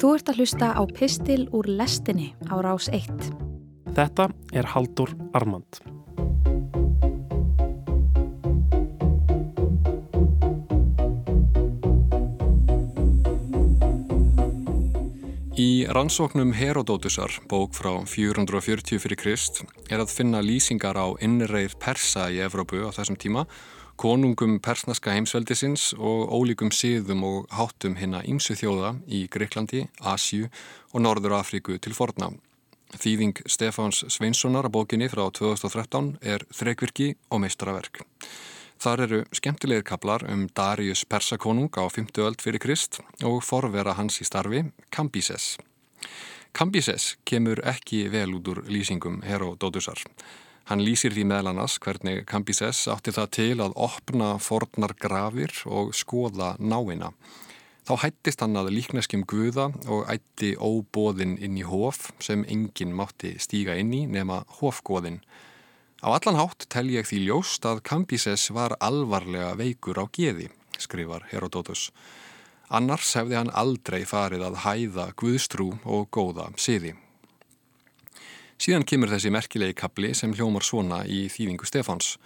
Þú ert að hlusta á Pistil úr lestinni á rás 1. Þetta er Haldur Armand. Í rannsóknum Herodótusar, bók frá 440 fyrir Krist, er að finna lýsingar á innreið Persa í Evrópu á þessum tíma, konungum persneska heimsveldisins og ólíkum siðum og háttum hinna ímsu þjóða í Greiklandi, Asju og Norður Afríku til forna. Þýðing Stefáns Sveinssonar að bókinni frá 2013 er þrekvirki og meistaraverk. Þar eru skemmtilegir kaplar um Darius Persakonung á 50 öld fyrir Krist og forvera hans í starfi, Kambises. Kambises kemur ekki vel út úr lýsingum Herodótusar. Hann lýsir því meðlanas hvernig Kambises átti það til að opna fornar grafir og skoða náina. Þá hættist hann að líkneskjum guða og ætti óbóðinn inn í hof sem enginn mátti stíga inn í nema hofgóðinn. Á allan hátt tel ég því ljóst að Kambises var alvarlega veikur á geði, skrifar Herodótus. Annars hefði hann aldrei farið að hæða guðstrú og góða siði. Síðan kemur þessi merkilegi kapli sem hljómar svona í þýðingu Stefáns.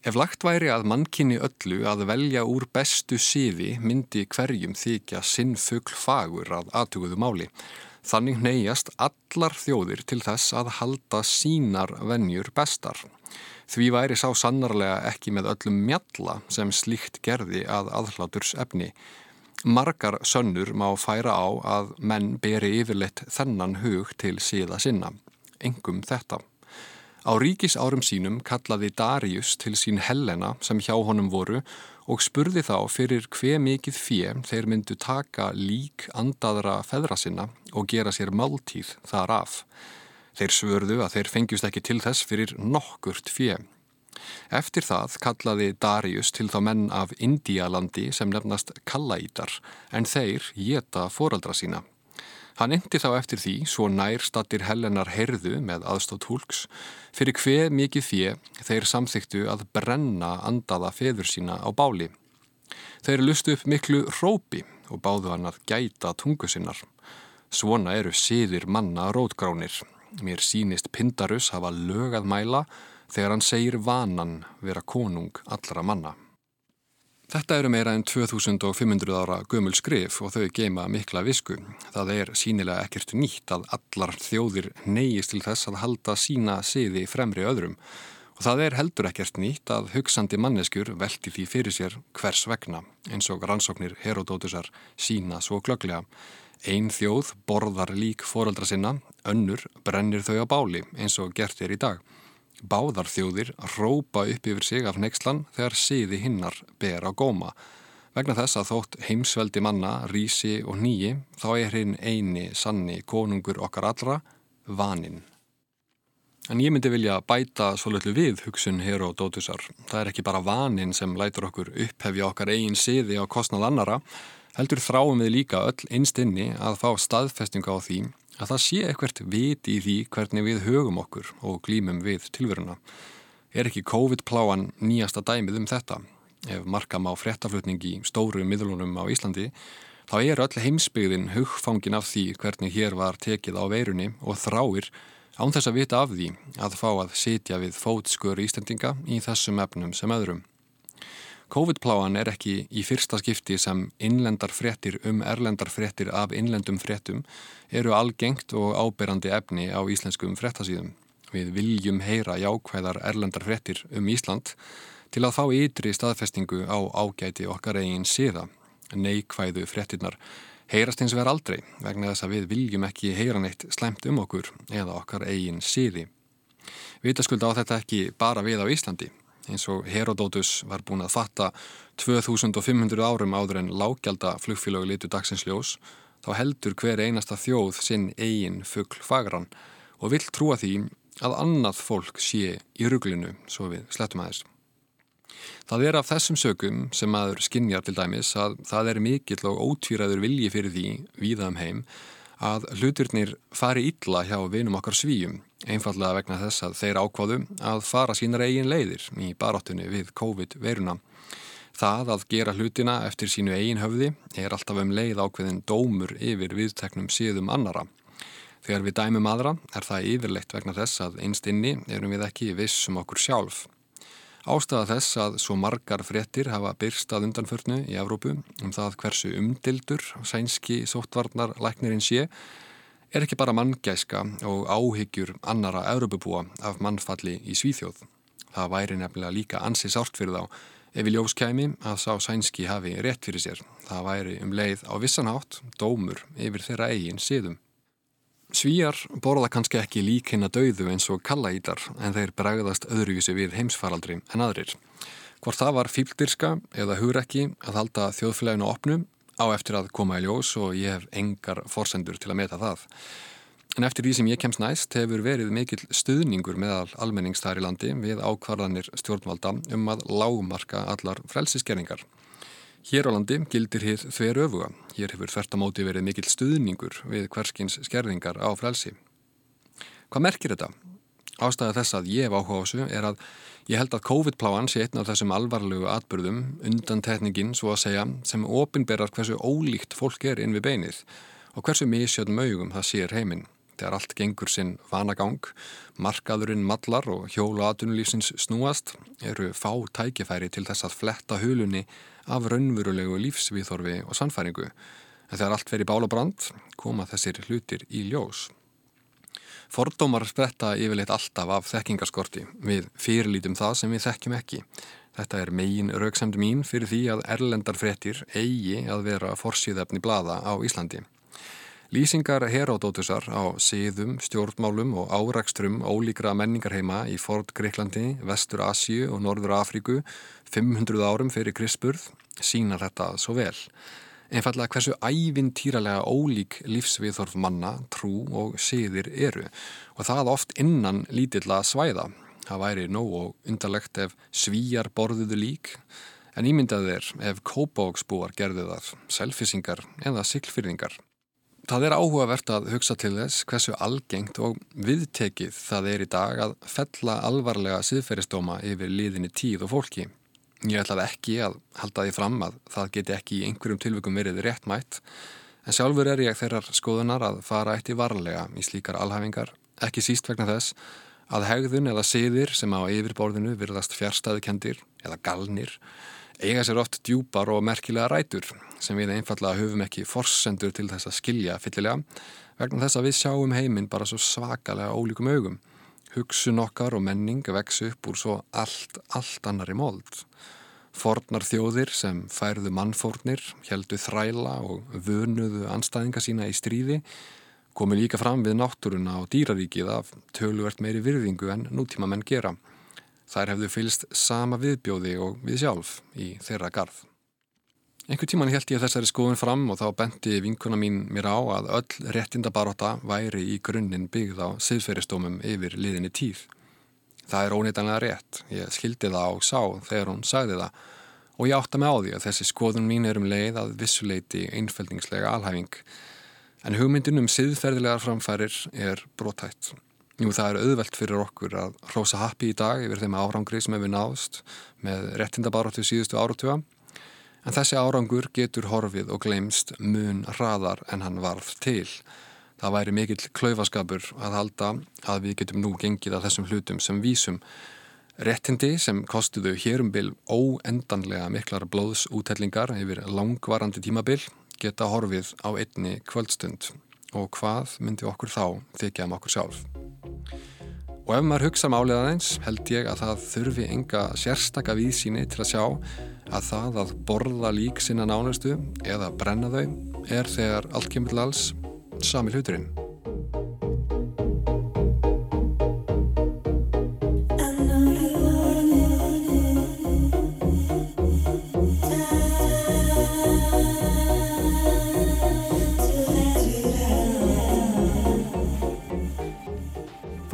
Ef lagt væri að mannkynni öllu að velja úr bestu siði myndi hverjum þykja sinnfugl fagur að aðtuguðu máli. Þannig neyjast allar þjóðir til þess að halda sínar vennjur bestar. Því væri sá sannarlega ekki með öllum mjalla sem slíkt gerði að aðhláturs efni. Margar sönnur má færa á að menn beri yfirleitt þennan hug til síða sinna. Engum þetta. Á ríkis árum sínum kallaði Darius til sín Helena sem hjá honum voru og spurði þá fyrir hve mikið fjö þeir myndu taka lík andaðra feðra sinna og gera sér máltíð þar af. Þeir svörðu að þeir fengjust ekki til þess fyrir nokkurt fjö. Eftir það kallaði Darius til þá menn af Indialandi sem nefnast Kallaítar en þeir geta foraldra sína. Hann endi þá eftir því, svo nær stattir Helenar herðu með aðstótt húlks, fyrir hver mikið fjö þeir samþyktu að brenna andaða feður sína á báli. Þeir lustu upp miklu rópi og báðu hann að gæta tungu sinnar. Svona eru síðir manna rótgránir. Mér sínist Pindarus hafa lögað mæla þegar hann segir vanan vera konung allra manna. Þetta eru meira en 2500 ára gömul skrif og þau geima mikla visku. Það er sínilega ekkert nýtt að allar þjóðir neyjist til þess að halda sína siði fremri öðrum og það er heldur ekkert nýtt að hugsandi manneskjur velti því fyrir sér hvers vegna eins og rannsóknir Herodótusar sína svo glögglega. Einn þjóð borðar lík fóraldra sinna, önnur brennir þau á báli eins og gert er í dag. Báðar þjóðir rópa upp yfir sig af nexlan þegar siði hinnar ber á góma. Vegna þess að þótt heimsveldi manna, rísi og nýji, þá er hinn eini sanni konungur okkar allra, vaninn. En ég myndi vilja bæta svolítið við hugsun Herodótusar. Það er ekki bara vaninn sem lætur okkur upphefja okkar eigin siði á kostnað annara, heldur þráum við líka öll einstinni að fá staðfestinga á því að það sé ekkert viti í því hvernig við högum okkur og glýmum við tilveruna. Er ekki COVID-pláan nýjasta dæmið um þetta? Ef markam á fréttaflutning í stóru miðlunum á Íslandi, þá er öll heimsbyggðin hugfangin af því hvernig hér var tekið á veirunni og þráir án þess að vita af því að fá að sitja við fótskur ístendinga í þessum efnum sem öðrum. COVID-pláan er ekki í fyrsta skipti sem innlendar fréttir um erlendar fréttir af innlendum fréttum eru algengt og áberandi efni á íslenskum fréttasíðum. Við viljum heyra jákvæðar erlendar fréttir um Ísland til að fá ytri staðfestingu á ágæti okkar eigin síða. Neikvæðu fréttinnar heyrast eins og verð aldrei vegna þess að við viljum ekki heyra neitt slemt um okkur eða okkar eigin síði. Vitaskuld á þetta ekki bara við á Íslandi eins og Herodótus var búin að fatta 2500 árum áður en lággjálta flugfélög litu dagsins ljós, þá heldur hver einasta þjóð sinn eigin fuggl fagran og vill trúa því að annað fólk sé í rugglinu, svo við slettum aðeins. Það er af þessum sögum sem aður skinnjar til dæmis að það er mikill og ótvíraður vilji fyrir því, viðam um heim, að hlutirnir fari illa hjá vinum okkar svíjum, einfallega vegna þess að þeir ákváðu að fara sínar eigin leiðir í baráttunni við COVID-veruna. Það að gera hlutina eftir sínu eigin höfði er alltaf um leið ákveðin dómur yfir viðteknum síðum annara. Þegar við dæmum aðra er það yfirleitt vegna þess að einst inni erum við ekki viss um okkur sjálf. Ástæða þess að svo margar fréttir hafa byrstað undanförnu í Evrópu um það hversu umdildur sænski sóttvarnar læknirinn sé er ekki bara manngæska og áhyggjur annara Evrópubúa af mannfalli í Svíþjóð. Það væri nefnilega líka ansi sárt fyrir þá ef við ljóskæmi að sá sænski hafi rétt fyrir sér. Það væri um leið á vissanátt dómur yfir þeirra eigin síðum. Svíjar borða kannski ekki lík hinn að dauðu eins og kallaítar en þeir bregðast öðruvísi við heimsfaraldri en aðrir. Hvort það var fíldirska eða hugrekki að halda þjóðfélaginu opnu á eftir að koma í ljós og ég hef engar forsendur til að meta það. En eftir því sem ég kemst næst hefur verið mikill stuðningur meðal almenningstæri landi við ákvarðanir stjórnvalda um að lágmarka allar frelsiskerningar. Hér á landi gildir hér þver öfuga. Hér hefur þvertamóti verið mikill stuðningur við hverskins skerðingar á frelsi. Hvað merkir þetta? Ástæða þess að ég hef áhuga á þessu er að ég held að COVID-pláan sé einn af þessum alvarlegu atbyrðum undan tekningin svo að segja sem ofinberar hversu ólíkt fólk er inn við beinið og hversu misjöðum augum það sér heiminn. Þegar allt gengur sinn vanagang, markaðurinn mallar og hjóla aðunulífsins snúast eru fá tækifæri til þess að fletta hulunni af raunverulegu lífsviðþorfi og sannfæringu en þegar allt veri bál og brand koma þessir hlutir í ljós. Fordómar spretta yfirleitt alltaf af þekkingarskorti við fyrirlítum það sem við þekkjum ekki. Þetta er megin rauksemd mín fyrir því að erlendar frettir eigi að vera forsýðefni blada á Íslandi. Lýsingar Heródótusar á síðum, stjórnmálum og árakstrum ólíkra menningarheima í Ford Greiklandi, Vestur Asju og Norður Afríku 500 árum fyrir Krispurð sína þetta svo vel. Einfallega hversu ævintýralega ólík lífsviðþorf manna, trú og síðir eru og það oft innan lítilla svæða. Það væri nóg og undarlegt ef svíjar borðuðu lík en ímyndaði er ef kópáksbúar gerðu það, selfisingar eða siglfyrðingar. Það er áhugavert að hugsa til þess hversu algengt og viðtekið það er í dag að fella alvarlega siðferðistóma yfir liðinni tíð og fólki. Ég ætlaði ekki að halda því fram að það geti ekki í einhverjum tilvökum verið réttmætt en sjálfur er ég þeirrar skoðunar að fara eitt í varlega í slíkar alhafingar, ekki síst vegna þess að hegðun eða siðir sem á yfirborðinu virðast fjärstaðukendir eða galnir eiga sér oft djúpar og merkilega rætur sem við einfallega höfum ekki forsendur til þess að skilja fyllilega vegna þess að við sjáum heiminn bara svo svakalega ólíkum augum. Hugsun okkar og menning vex upp úr svo allt, allt annari mold. Fornar þjóðir sem færðu mannfórnir, heldu þræla og vönuðu anstæðinga sína í stríði komi líka fram við náttúruna og dýraríkið af töluvert meiri virðingu en nútíma menn gera. Þær hefðu fylst sama viðbjóði og við sjálf í þeirra garð. Einhver tíman held ég þessari skoðun fram og þá bendi vinkuna mín mér á að öll réttindabaróta væri í grunninn byggð á siðferistómum yfir liðinni tíð. Það er óneitanlega rétt. Ég skildi það á sá þegar hún sagði það og ég átta mig á því að þessi skoðun mín er um leið að vissuleiti einfældningslega alhæfing. En hugmyndin um siðferðilegar framfærir er brotætt. Jú, það er auðvelt fyrir okkur að hrósa happi í dag yfir þeim árangri sem hefur náðst með réttindabaróttu síðustu áratuga en þessi árangur getur horfið og glemst mun hraðar en hann varð til. Það væri mikill klaufaskapur að halda að við getum nú gengið að þessum hlutum sem vísum. Réttindi sem kostuðu hérumbil óendanlega miklar blóðsútellingar yfir langvarandi tímabil geta horfið á einni kvöldstund og hvað myndi okkur þá þykja um okkur sjálf. Og ef maður hugsa málið aðeins held ég að það þurfi enga sérstaka vísíni til að sjá að það að borða lík sinna nánustu eða brenna þau er þegar allt kemur til alls sami hluturinn.